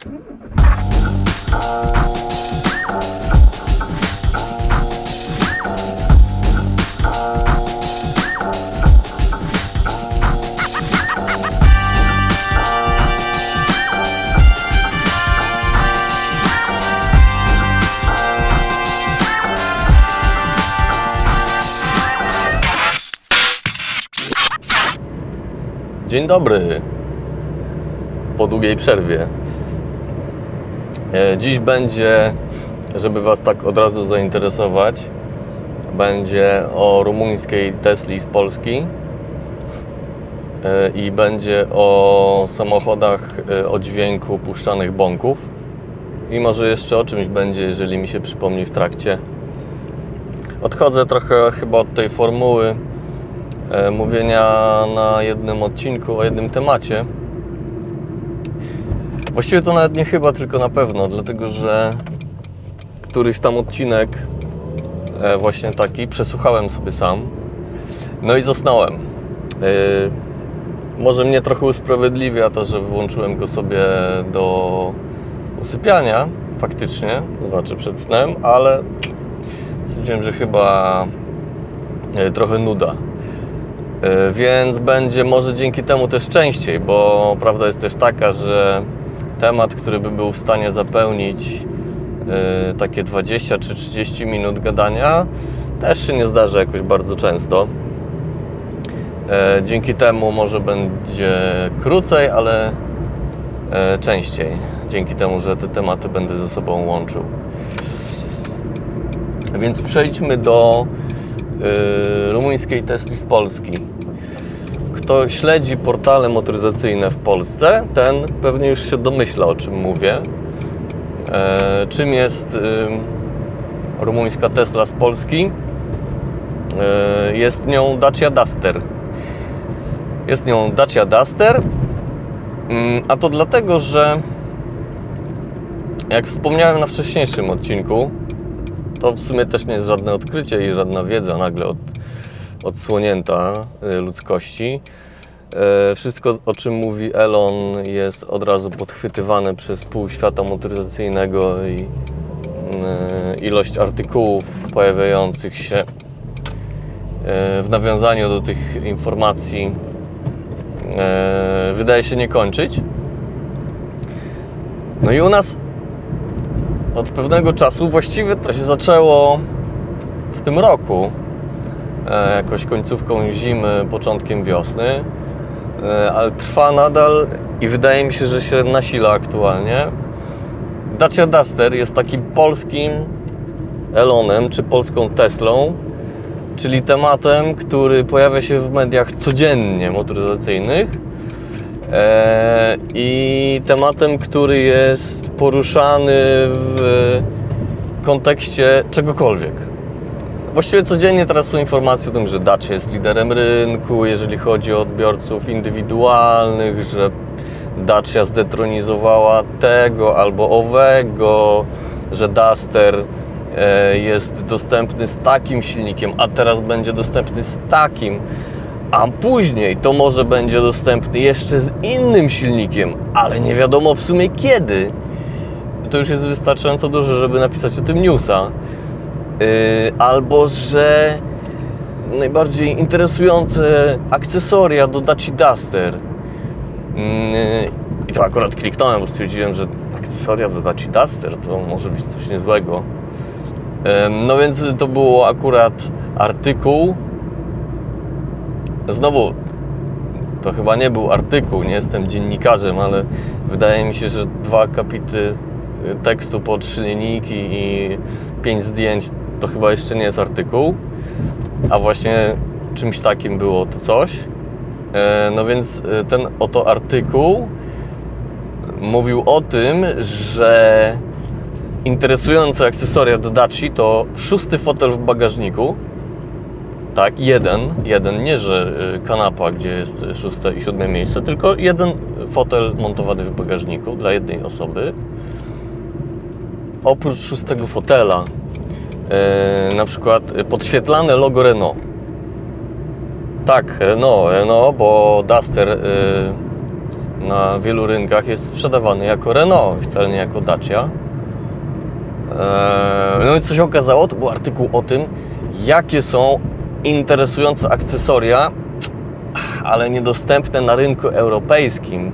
Dzień dobry. Po długiej przerwie. E, Dziś będzie, żeby Was tak od razu zainteresować, będzie o rumuńskiej Tesli z Polski E, i będzie o samochodach e, o dźwięku puszczanych bąków i może jeszcze o czymś będzie, jeżeli mi się przypomni w trakcie. Odchodzę trochę chyba od tej formuły mówienia na jednym odcinku o jednym temacie. Właściwie to nawet nie chyba, tylko na pewno, dlatego że któryś tam odcinek, e, właśnie taki, przesłuchałem sobie sam. No i zasnąłem. E, Może mnie trochę usprawiedliwia to, że włączyłem go sobie do usypiania, faktycznie, to znaczy przed snem, ale stwierdziłem, że chyba e, trochę nuda. Więc będzie może dzięki temu też częściej, bo prawda jest też taka, że temat, który by był w stanie zapełnić e, takie 20 czy 30 minut gadania, też się nie zdarza jakoś bardzo często. E, Dzięki temu może będzie krócej, ale e, częściej. Dzięki temu, że te tematy będę ze sobą łączył. Więc przejdźmy do y, rumuńskiej Tesli z Polski. Kto śledzi portale motoryzacyjne w Polsce, ten pewnie już się domyśla o czym mówię. E, czym jest y, rumuńska Tesla z Polski? E, jest nią Dacia Duster. Jest nią Dacia Duster, mm, a to dlatego, że jak wspomniałem na wcześniejszym odcinku, to w sumie też nie jest żadne odkrycie i żadna wiedza nagle od, odsłonięta y, ludzkości. E, Wszystko, o czym mówi Elon, jest od razu podchwytywane przez pół świata motoryzacyjnego i y, ilość artykułów pojawiających się e, w nawiązaniu do tych informacji wydaje się nie kończyć. No i u nas od pewnego czasu, właściwie to się zaczęło w tym roku, jakoś końcówką zimy, początkiem wiosny, e, ale trwa nadal i wydaje mi się, że się nasila aktualnie. Dacia Duster jest takim polskim Elonem czy polską Teslą, czyli tematem, który pojawia się w mediach codziennie motoryzacyjnych e, i tematem, który jest poruszany w kontekście czegokolwiek. Właściwie codziennie teraz są informacje o tym, że Dacia jest liderem rynku, jeżeli chodzi o odbiorców indywidualnych, że Dacia zdetronizowała tego albo owego, że Duster e, jest dostępny z takim silnikiem, a teraz będzie dostępny z takim, a później to może będzie dostępny jeszcze z innym silnikiem, ale nie wiadomo w sumie kiedy. To już jest wystarczająco dużo, żeby napisać o tym newsa. Yy, albo że najbardziej interesujące akcesoria do Daci Duster. Yy, I to akurat kliknąłem, bo stwierdziłem, że akcesoria do Daci Duster to może być coś niezłego. No więc to było akurat artykuł. Znowu, to chyba nie był artykuł, nie jestem dziennikarzem, ale wydaje mi się, że dwa akapity tekstu po trzy linijki i pięć zdjęć to chyba jeszcze nie jest artykuł, a właśnie czymś takim było to coś. E, No więc e, ten oto artykuł mówił o tym, że interesujące akcesoria do Daci to szósty fotel w bagażniku. Tak, jeden, jeden, nie że y, kanapa, gdzie jest szóste i siódme miejsce, tylko jeden fotel montowany w bagażniku dla jednej osoby. Oprócz szóstego fotela, na przykład podświetlane logo Renault. Tak, Renault, Renault, bo Duster y, na wielu rynkach jest sprzedawany jako Renault, wcale nie jako Dacia. Eee, no i co się okazało, to był artykuł o tym, jakie są interesujące akcesoria, ale niedostępne na rynku europejskim.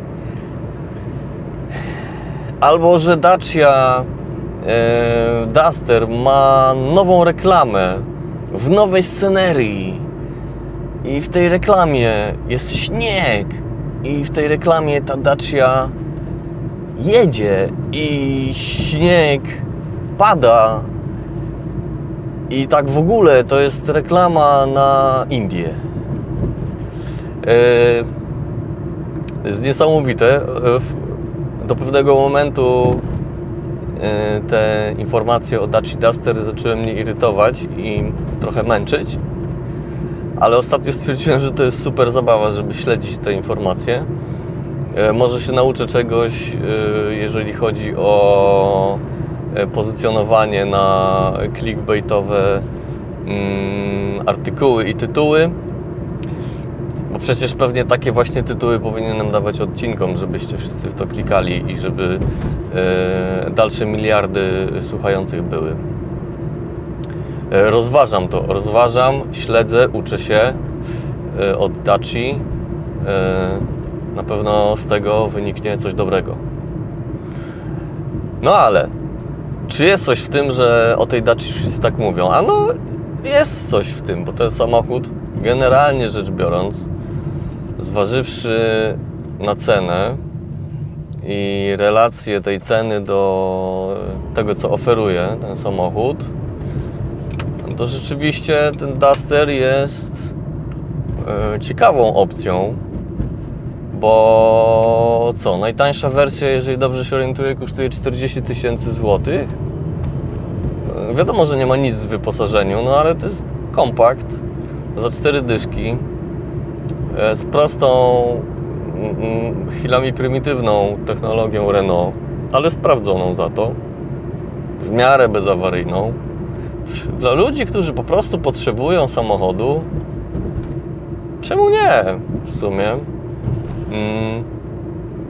Albo że Dacia e, Duster ma nową reklamę w nowej scenerii. I w tej reklamie jest śnieg. I w tej reklamie ta Dacia jedzie. I śnieg pada. I tak w ogóle to jest reklama na Indię. E, jest niesamowite. E, Do pewnego momentu e, te informacje o Dacia Duster zaczęły mnie irytować i trochę męczyć. Ale ostatnio stwierdziłem, że to jest super zabawa, żeby śledzić te informacje. E, Może się nauczę czegoś, e, jeżeli chodzi o pozycjonowanie na clickbaitowe mm, artykuły i tytuły. Bo przecież pewnie takie właśnie tytuły powinienem dawać odcinkom, żebyście wszyscy w to klikali i żeby e, dalsze miliardy słuchających były. E, Rozważam to, rozważam, śledzę, uczę się e, od Daci. Na pewno z tego wyniknie coś dobrego. No ale, czy jest coś w tym, że o tej Daci wszyscy tak mówią? A no, jest coś w tym, bo jest samochód, generalnie rzecz biorąc, zważywszy na cenę i relację tej ceny do tego, co oferuje ten samochód, to rzeczywiście ten Duster jest e, ciekawą opcją, bo co, najtańsza wersja, jeżeli dobrze się orientuję, kosztuje 40 tysięcy złotych. E, Wiadomo, że nie ma nic w wyposażeniu, no ale to jest kompakt za cztery dyszki z prostą, mm, mm, chwilami prymitywną technologią Renault, ale sprawdzoną za to, w miarę bezawaryjną. Dla ludzi, którzy po prostu potrzebują samochodu, czemu nie w sumie? Mm,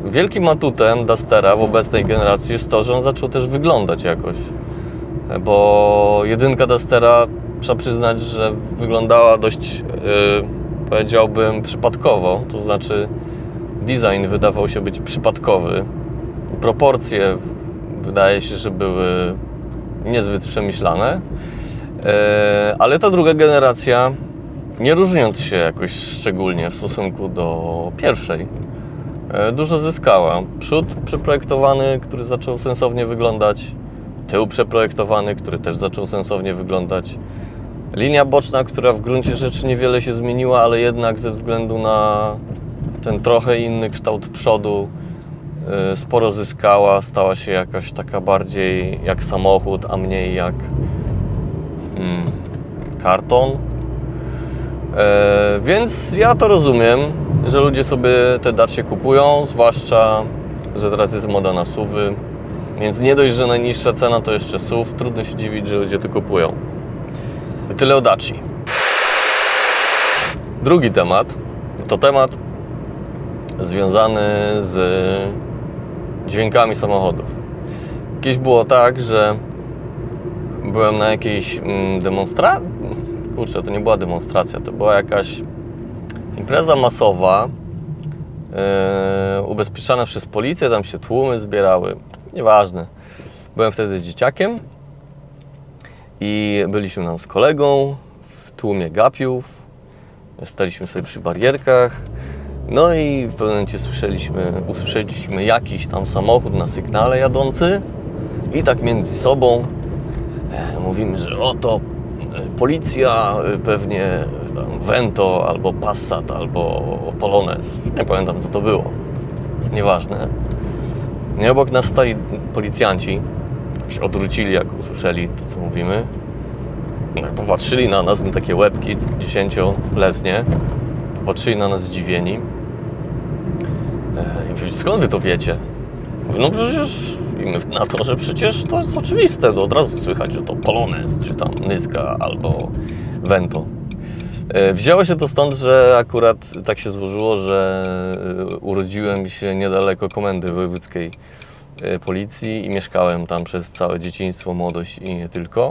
Wielkim atutem Dustera w obecnej generacji jest to, że on zaczął też wyglądać jakoś. Bo jedynka Dustera, trzeba przyznać, że wyglądała dość, yy, powiedziałbym, przypadkowo. To znaczy, design wydawał się być przypadkowy. Proporcje wydaje się, że były niezbyt przemyślane. E, Ale ta druga generacja, nie różniąc się jakoś szczególnie w stosunku do pierwszej, e, dużo zyskała. Przód przeprojektowany, który zaczął sensownie wyglądać, tył przeprojektowany, który też zaczął sensownie wyglądać. Linia boczna, która w gruncie rzeczy niewiele się zmieniła, ale jednak ze względu na ten trochę inny kształt przodu y, sporo zyskała, stała się jakaś taka bardziej jak samochód, a mniej jak mm, karton. E, więc ja to rozumiem, że ludzie sobie te dacie kupują, zwłaszcza, że teraz jest moda na suwy. Więc nie dość, że najniższa cena to jeszcze SUV, trudno się dziwić, że ludzie to kupują. Tyle o Daci. Drugi temat to temat związany z dźwiękami samochodów. Kiedyś było tak, że byłem na jakiejś mm, demonstracji. Kurczę, to nie była demonstracja, to była jakaś impreza masowa, yy, ubezpieczana przez policję, tam się tłumy zbierały. Nieważne. Byłem wtedy dzieciakiem i byliśmy tam z kolegą w tłumie gapiów. Staliśmy sobie przy barierkach. No i w pewnym momencie słyszeliśmy, usłyszeliśmy jakiś tam samochód na sygnale jadący i tak między sobą e, mówimy, że oto e, policja, e, pewnie Vento albo Passat albo Polonez. Nie pamiętam co to było. Nieważne. I obok nas stali policjanci. Się odwrócili jak usłyszeli to co mówimy. Popatrzyli na nas, my takie łebki dziesięcioletnie. Popatrzyli na nas zdziwieni. I powiedzieli, skąd wy to wiecie? No przecież i my na to, że przecież to jest oczywiste, to od razu słychać, że to Polonez, czy tam Nyska albo Vento. E, Wzięło się to stąd, że akurat tak się złożyło, że e, urodziłem się niedaleko komendy wojewódzkiej policji i mieszkałem tam przez całe dzieciństwo, młodość i nie tylko.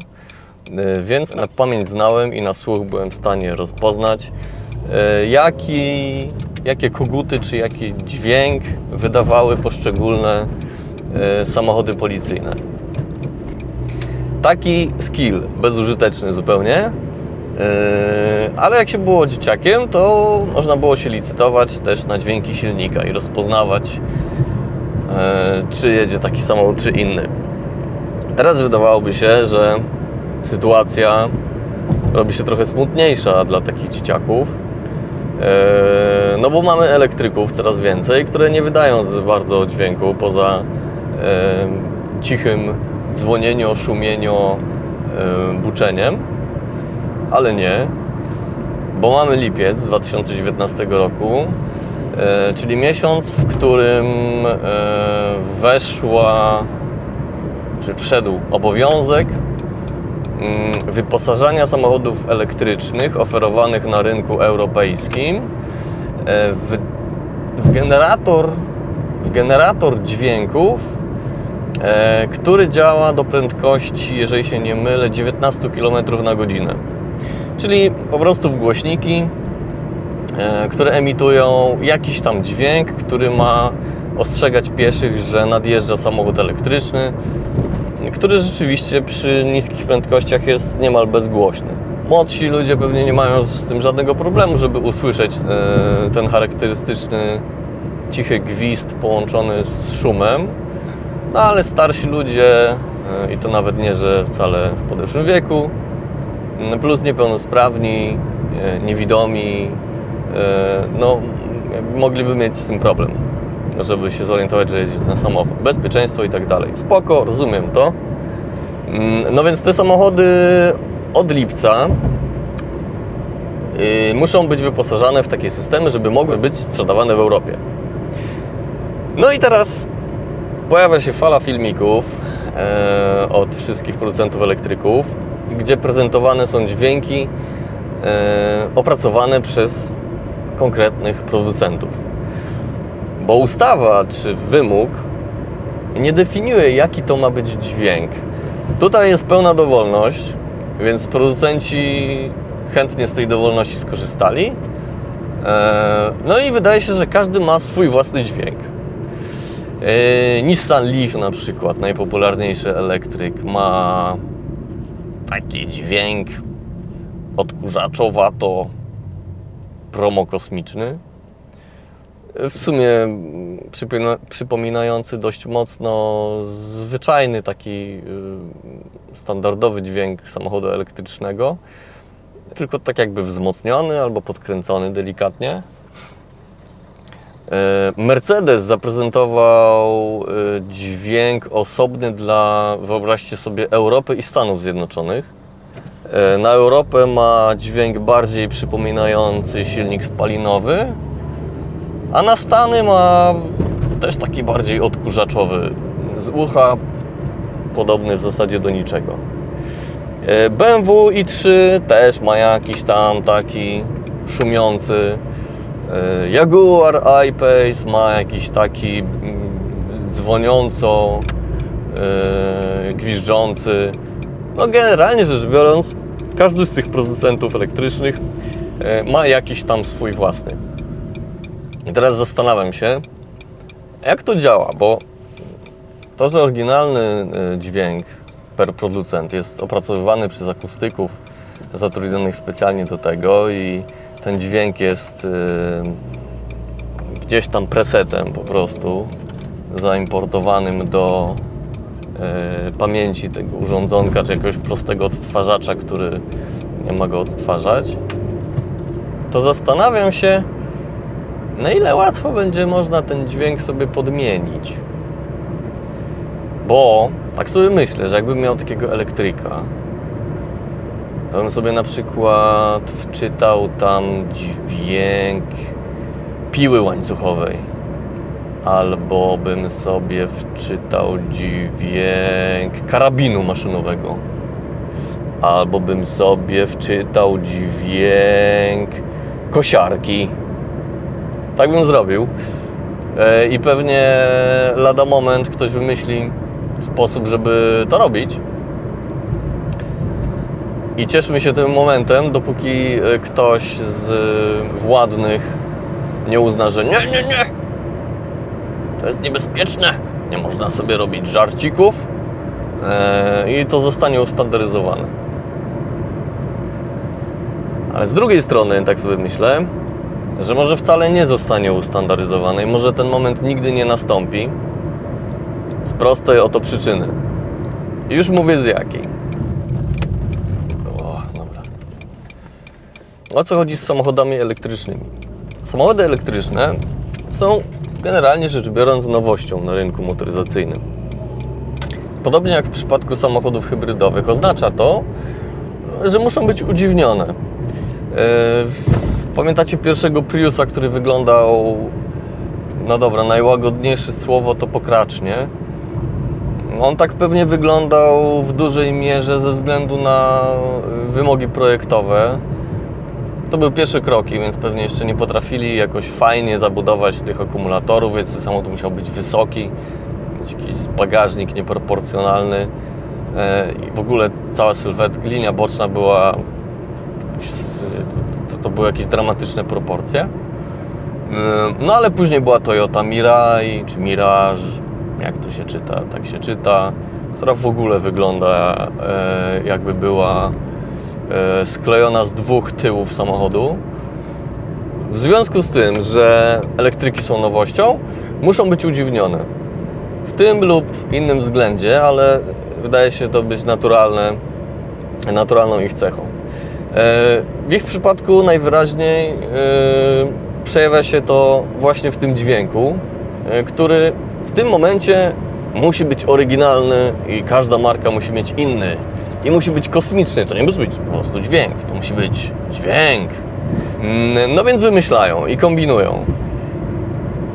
E, Więc na pamięć znałem i na słuch byłem w stanie rozpoznać, e, jaki, jakie koguty czy jaki dźwięk wydawały poszczególne e, samochody policyjne. Taki skill, bezużyteczny zupełnie, ale jak się było dzieciakiem, to można było się licytować też na dźwięki silnika i rozpoznawać, czy jedzie taki samochód, czy inny. Teraz wydawałoby się, że sytuacja robi się trochę smutniejsza dla takich dzieciaków. Yy, No bo mamy elektryków coraz więcej, które nie wydają za bardzo dźwięku poza yy, cichym dzwonienio, szumienio, buczeniem ale nie, bo mamy lipiec 2019 roku, e, czyli miesiąc, w którym e, weszła, czy wszedł obowiązek mm, wyposażania samochodów elektrycznych oferowanych na rynku europejskim e, w, w generator, w generator dźwięków, e, który działa do prędkości, jeżeli się nie mylę, 19 km na godzinę. Czyli po prostu w głośniki, e, które emitują jakiś tam dźwięk, który ma ostrzegać pieszych, że nadjeżdża samochód elektryczny, który rzeczywiście przy niskich prędkościach jest niemal bezgłośny. Młodsi ludzie pewnie nie mają z tym żadnego problemu, żeby usłyszeć e, ten charakterystyczny cichy gwizd połączony z szumem, no ale starsi ludzie, e, i to nawet nie, że wcale w podeszłym wieku, plus niepełnosprawni, e, niewidomi, e, no jakby mogliby mieć z tym problem, żeby się zorientować, że jeździć na samochód. Bezpieczeństwo i tak dalej. Spoko, rozumiem to. Mm, No więc te samochody od lipca y, muszą być wyposażone w takie systemy, żeby mogły być sprzedawane w Europie. No i teraz pojawia się fala filmików e, od wszystkich producentów elektryków, gdzie prezentowane są dźwięki e, opracowane przez konkretnych producentów. Bo ustawa czy wymóg nie definiuje, jaki to ma być dźwięk. Tutaj jest pełna dowolność, więc producenci chętnie z tej dowolności skorzystali. E, No i wydaje się, że każdy ma swój własny dźwięk. E, Nissan Leaf na przykład, najpopularniejszy elektryk, ma taki dźwięk odkurzaczowato promokosmiczny. W sumie przypomina- przypominający dość mocno zwyczajny taki y, standardowy dźwięk samochodu elektrycznego, tylko tak jakby wzmocniony albo podkręcony delikatnie. E, Mercedes zaprezentował e, dźwięk osobny dla, wyobraźcie sobie, Europy i Stanów Zjednoczonych. E, Na Europę ma dźwięk bardziej przypominający silnik spalinowy, a na Stany ma też taki bardziej odkurzaczowy, z ucha podobny w zasadzie do niczego. E, BMW i3 też ma jakiś tam taki szumiący. E, Jaguar I-Pace ma jakiś taki mm, dzwoniąco gwiżdżący. No generalnie rzecz biorąc, każdy z tych producentów elektrycznych e, ma jakiś tam swój własny. I teraz zastanawiam się, jak to działa, bo to, że oryginalny e, dźwięk per producent jest opracowywany przez akustyków zatrudnionych specjalnie do tego i ten dźwięk jest e, gdzieś tam presetem po prostu zaimportowanym do pamięci tego urządzonka czy jakiegoś prostego odtwarzacza, który ma go odtwarzać, to zastanawiam się, na ile łatwo będzie można ten dźwięk sobie podmienić. Bo tak sobie myślę, że jakbym miał takiego elektryka, to bym sobie na przykład wczytał tam dźwięk piły łańcuchowej. Albo bym sobie wczytał dźwięk karabinu maszynowego. albo bym sobie wczytał dźwięk kosiarki. Tak bym zrobił. E, I pewnie lada moment ktoś wymyśli sposób, żeby to robić. I cieszmy się tym momentem, dopóki e, ktoś z władnych nie uzna, że nie, nie, nie, to jest niebezpieczne, nie można sobie robić żarcików e, i to zostanie ustandaryzowane. Ale z drugiej strony, tak sobie myślę, że może wcale nie zostanie ustandaryzowane i może ten moment nigdy nie nastąpi z prostej oto przyczyny. Już mówię z jakiej. O, dobra. O co chodzi z samochodami elektrycznymi? Samochody elektryczne są generalnie rzecz biorąc nowością na rynku motoryzacyjnym. Podobnie jak w przypadku samochodów hybrydowych, oznacza to, że muszą być udziwnione. Yy, Pamiętacie pierwszego Priusa, który wyglądał, no dobra, najłagodniejsze słowo to pokracznie. On tak pewnie wyglądał w dużej mierze ze względu na wymogi projektowe. To były pierwsze kroki, więc pewnie jeszcze nie potrafili jakoś fajnie zabudować tych akumulatorów, więc samochód musiał być wysoki, mieć jakiś bagażnik nieproporcjonalny e, i w ogóle cała sylwetka, linia boczna była to, to były jakieś dramatyczne proporcje. No ale później była Toyota Mirai czy Mirage, jak to się czyta, tak się czyta, która w ogóle wygląda e, jakby była e, sklejona z dwóch tyłów samochodu. W związku z tym, że elektryki są nowością, muszą być udziwnione. W tym lub innym względzie, ale wydaje się to być naturalne, naturalną ich cechą. W ich przypadku najwyraźniej e, przejawia się to właśnie w tym dźwięku, e, który w tym momencie musi być oryginalny i każda marka musi mieć inny. I musi być kosmiczny, to nie musi być po prostu dźwięk, to musi być dźwięk. Mm, no więc wymyślają i kombinują.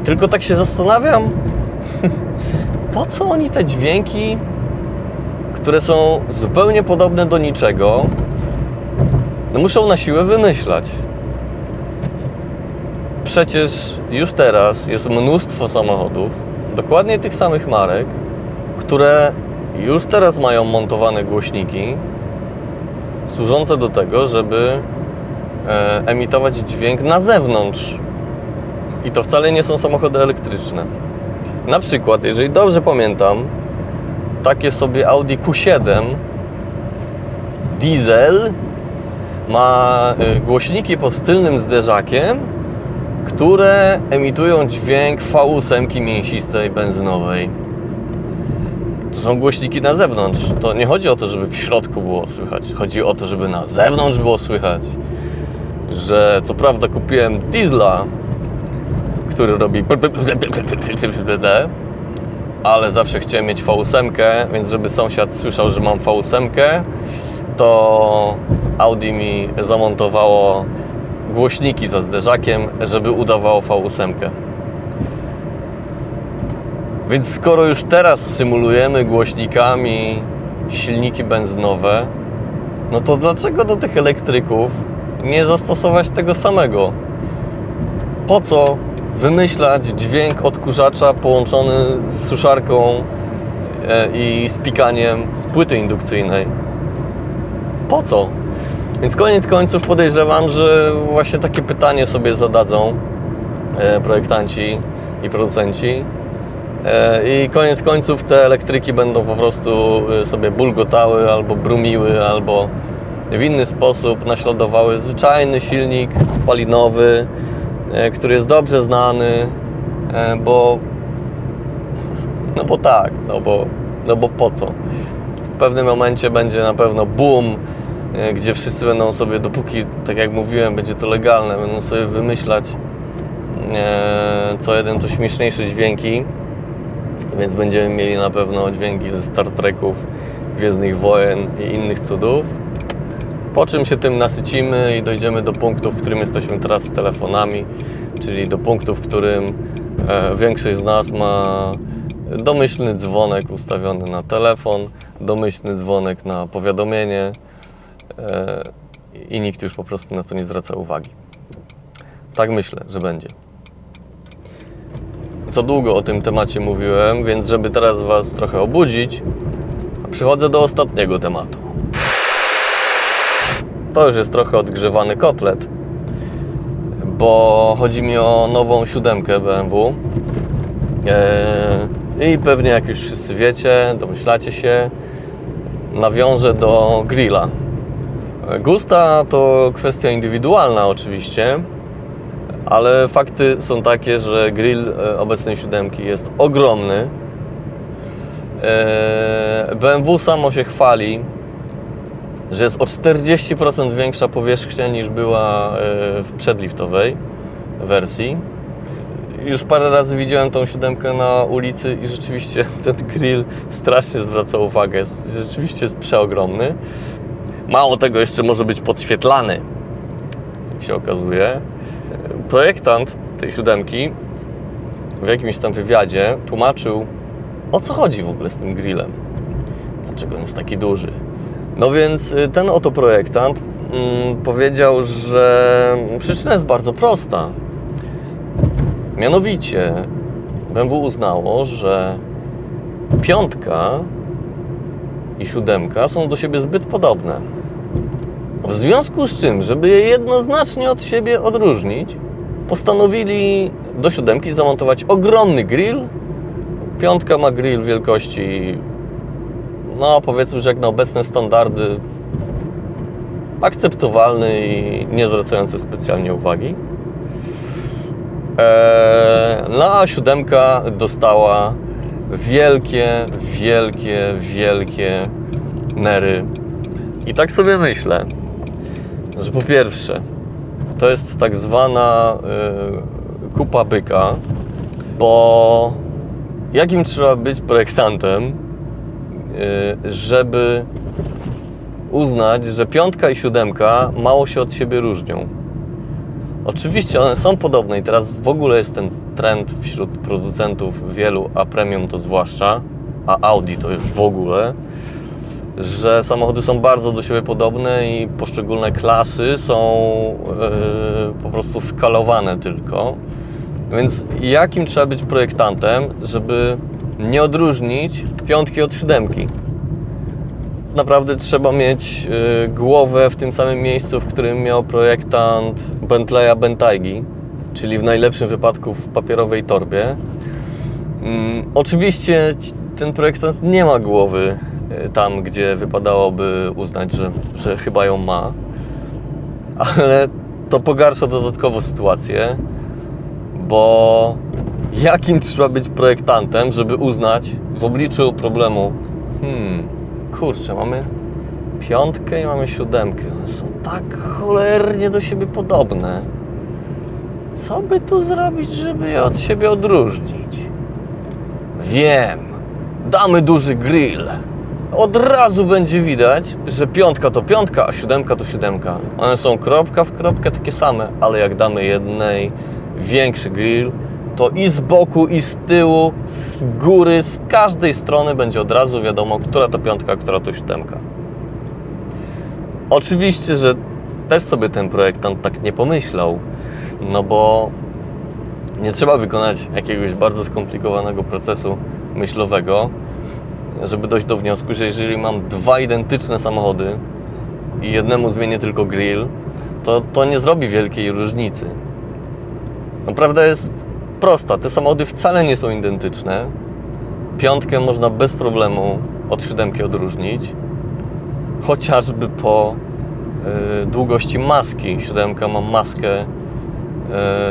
Tylko tak się zastanawiam, po co oni te dźwięki, które są zupełnie podobne do niczego, no muszą na siłę wymyślać. Przecież już teraz jest mnóstwo samochodów, dokładnie tych samych marek, które już teraz mają montowane głośniki służące do tego, żeby e, emitować dźwięk na zewnątrz. I to wcale nie są samochody elektryczne. Na przykład, jeżeli dobrze pamiętam, takie sobie Audi Q7 diesel ma y, głośniki pod tylnym zderzakiem, które emitują dźwięk V8 mięsistej benzynowej. Są głośniki na zewnątrz. To nie chodzi o to, żeby w środku było słychać. Chodzi o to, żeby na zewnątrz było słychać. Że co prawda kupiłem diesla, który robi ale zawsze chciałem mieć V8, więc żeby sąsiad słyszał, że mam V8, to Audi mi zamontowało głośniki za zderzakiem, żeby udawało V8. Więc skoro już teraz symulujemy głośnikami silniki benzynowe, no to dlaczego do tych elektryków nie zastosować tego samego? Po co wymyślać dźwięk odkurzacza połączony z suszarką e, i z pikaniem płyty indukcyjnej? Po co? Więc koniec końców podejrzewam, że właśnie takie pytanie sobie zadadzą e, projektanci i producenci. E, I koniec końców te elektryki będą po prostu e, sobie bulgotały albo brumiły, albo w inny sposób naśladowały zwyczajny silnik spalinowy, który jest dobrze znany, bo no bo tak, no bo, no bo po co? W pewnym momencie będzie na pewno boom E, gdzie wszyscy będą sobie, dopóki, tak jak mówiłem, będzie to legalne, będą sobie wymyślać e, co jeden to śmieszniejsze dźwięki, więc będziemy mieli na pewno dźwięki ze Star Treków, Gwiezdnych Wojen i innych cudów. Po czym się tym nasycimy i dojdziemy do punktu, w którym jesteśmy teraz z telefonami, czyli do punktu, w którym e, większość z nas ma domyślny dzwonek ustawiony na telefon, domyślny dzwonek na powiadomienie, e, i nikt już po prostu na to nie zwraca uwagi. Tak myślę, że będzie. Za długo o tym temacie mówiłem, więc żeby teraz Was trochę obudzić, przechodzę do ostatniego tematu. To już jest trochę odgrzewany kotlet, bo chodzi mi o nową siódemkę BMW. Eee, I pewnie jak już wszyscy wiecie, domyślacie się, nawiążę do grilla. Gusta to kwestia indywidualna oczywiście, ale fakty są takie, że grill e, obecnej siódemki jest ogromny. E, BMW samo się chwali, że jest o 40% większa powierzchnia niż była e, w przedliftowej wersji. Już parę razy widziałem tą siódemkę na ulicy i rzeczywiście ten grill strasznie zwraca uwagę. Jest, rzeczywiście jest przeogromny. Mało tego, jeszcze może być podświetlany, jak się okazuje. Projektant tej siódemki w jakimś tam wywiadzie tłumaczył, o co chodzi w ogóle z tym grillem. Dlaczego on jest taki duży. No więc y, ten oto projektant mm, powiedział, że przyczyna jest bardzo prosta. Mianowicie BMW uznało, że piątka i siódemka są do siebie zbyt podobne. W związku z czym, żeby je jednoznacznie od siebie odróżnić, postanowili do siódemki zamontować ogromny grill. Piątka ma grill wielkości, no powiedzmy, że jak na obecne standardy, akceptowalny i nie zwracający specjalnie uwagi. Eee, no a siódemka dostała wielkie, wielkie, wielkie nery. I tak sobie myślę, że po pierwsze, to jest tak zwana y, kupa byka, bo jakim trzeba być projektantem, y, żeby uznać, że piątka i siódemka mało się od siebie różnią. Oczywiście one są podobne i teraz w ogóle jest ten trend wśród producentów wielu, a premium to zwłaszcza, a Audi to już w ogóle, że samochody są bardzo do siebie podobne i poszczególne klasy są yy, po prostu skalowane tylko. Więc jakim trzeba być projektantem, żeby nie odróżnić piątki od siódemki? Naprawdę trzeba mieć yy, głowę w tym samym miejscu, w którym miał projektant Bentleya Bentaygi, czyli w najlepszym wypadku w papierowej torbie. Yy, oczywiście ten projektant nie ma głowy tam, gdzie wypadałoby uznać, że, że chyba ją ma. Ale to pogarsza dodatkowo sytuację, bo jakim trzeba być projektantem, żeby uznać w obliczu problemu, hmm, kurczę, mamy piątkę i mamy siódemkę. One są tak cholernie do siebie podobne. Co by tu zrobić, żeby je od siebie odróżnić? Wiem. Damy duży grill od razu będzie widać, że piątka to piątka, a siódemka to siódemka. One są kropka w kropkę takie same, ale jak damy jednej większy grill, to i z boku, i z tyłu, z góry, z każdej strony będzie od razu wiadomo, która to piątka, która to siódemka. Oczywiście, że też sobie ten projektant tak nie pomyślał, no bo nie trzeba wykonać jakiegoś bardzo skomplikowanego procesu myślowego, żeby dojść do wniosku, że jeżeli mam dwa identyczne samochody i jednemu zmienię tylko grill, to to nie zrobi wielkiej różnicy. No, prawda jest prosta. Te samochody wcale nie są identyczne. Piątkę można bez problemu od siódemki odróżnić, chociażby po y, długości maski. Siódemka ma maskę y,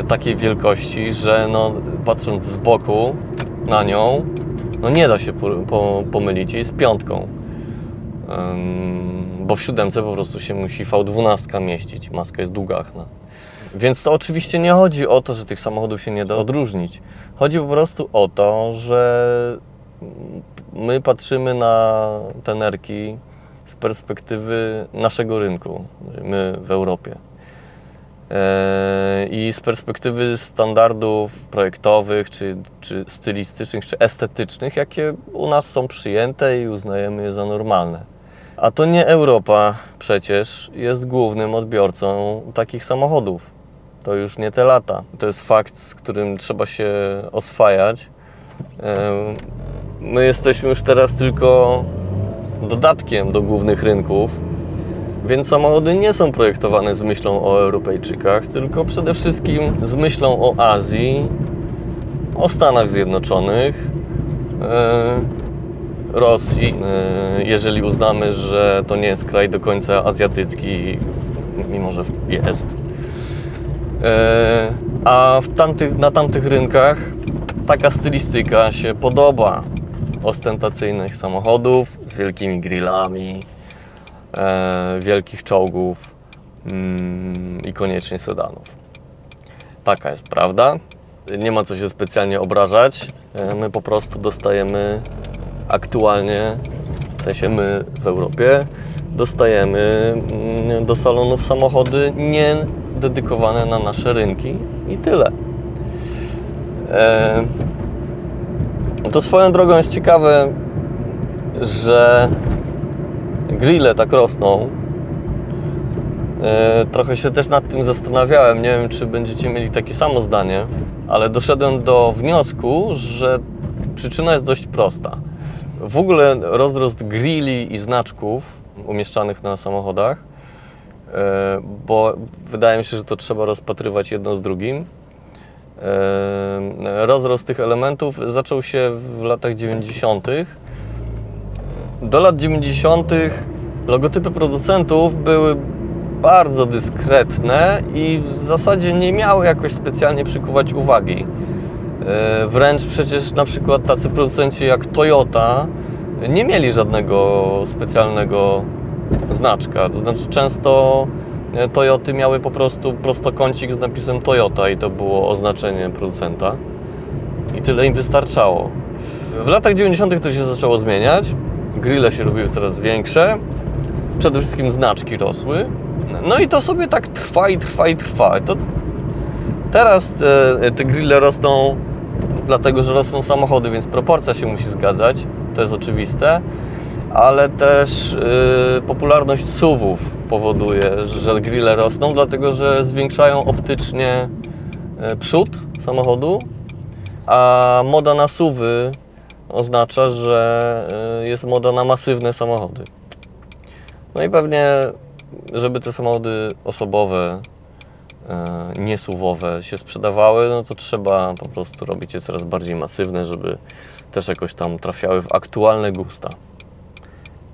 takiej wielkości, że no, patrząc z boku na nią, no nie da się po, po, pomylić jej z piątką. Bo w siódemce po prostu się musi V12 mieścić, maska jest długachna. Więc to oczywiście nie chodzi o to, że tych samochodów się nie da odróżnić. Chodzi po prostu o to, że my patrzymy na te nerki z perspektywy naszego rynku, my w Europie. E, I z perspektywy standardów projektowych, czy, czy stylistycznych, czy estetycznych, jakie u nas są przyjęte i uznajemy je za normalne. A to nie Europa przecież jest głównym odbiorcą takich samochodów. To już nie te lata. To jest fakt, z którym trzeba się oswajać. Em, My jesteśmy już teraz tylko dodatkiem do głównych rynków, więc samochody nie są projektowane z myślą o Europejczykach, tylko przede wszystkim z myślą o Azji, o Stanach Zjednoczonych, e, Rosji, e, jeżeli uznamy, że to nie jest kraj do końca azjatycki, mimo że jest. E, A tamtych, na tamtych rynkach taka stylistyka się podoba. Ostentacyjnych samochodów z wielkimi grillami, wielkich czołgów mm, i koniecznie sedanów. Taka jest prawda. Nie ma co się specjalnie obrażać. E, My po prostu dostajemy aktualnie, w sensie my w Europie, dostajemy mm, do salonów samochody nie dedykowane na nasze rynki i tyle. E, to swoją drogą jest ciekawe, że grille tak rosną. E, Trochę się też nad tym zastanawiałem. Nie wiem, czy będziecie mieli takie samo zdanie, ale doszedłem do wniosku, że przyczyna jest dość prosta. W ogóle rozrost grilli i znaczków umieszczanych na samochodach, e, bo wydaje mi się, że to trzeba rozpatrywać jedno z drugim. E, Rozrost tych elementów zaczął się w latach 90. Do lat 90. logotypy producentów były bardzo dyskretne i w zasadzie nie miały jakoś specjalnie przykuwać uwagi. E, Wręcz przecież na przykład tacy producenci jak Toyota nie mieli żadnego specjalnego znaczka. To znaczy często e, Toyoty miały po prostu prostokącik z napisem Toyota i to było oznaczenie producenta. I tyle im wystarczało. W latach 90. to się zaczęło zmieniać. Grille się robiły coraz większe. Przede wszystkim znaczki rosły. No i to sobie tak trwa i trwa i trwa. To teraz te, te grille rosną dlatego, że rosną samochody, więc proporcja się musi zgadzać. To jest oczywiste. Ale też y, popularność SUVów powoduje, że grille rosną, dlatego że zwiększają optycznie y, przód samochodu, a moda na SUVy oznacza, że y, jest moda na masywne samochody. No i pewnie, żeby te samochody osobowe, e, nie suwowe się sprzedawały, no to trzeba po prostu robić je coraz bardziej masywne, żeby też jakoś tam trafiały w aktualne gusta.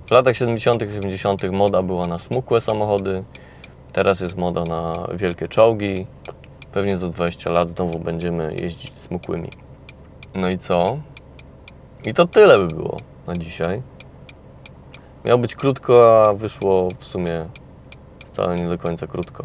W latach 70., 80. moda była na smukłe samochody, teraz jest moda na wielkie czołgi. Pewnie za 20 lat znowu będziemy jeździć smukłymi. No i co? I to tyle by było na dzisiaj. Miało być krótko, a wyszło w sumie wcale nie do końca krótko.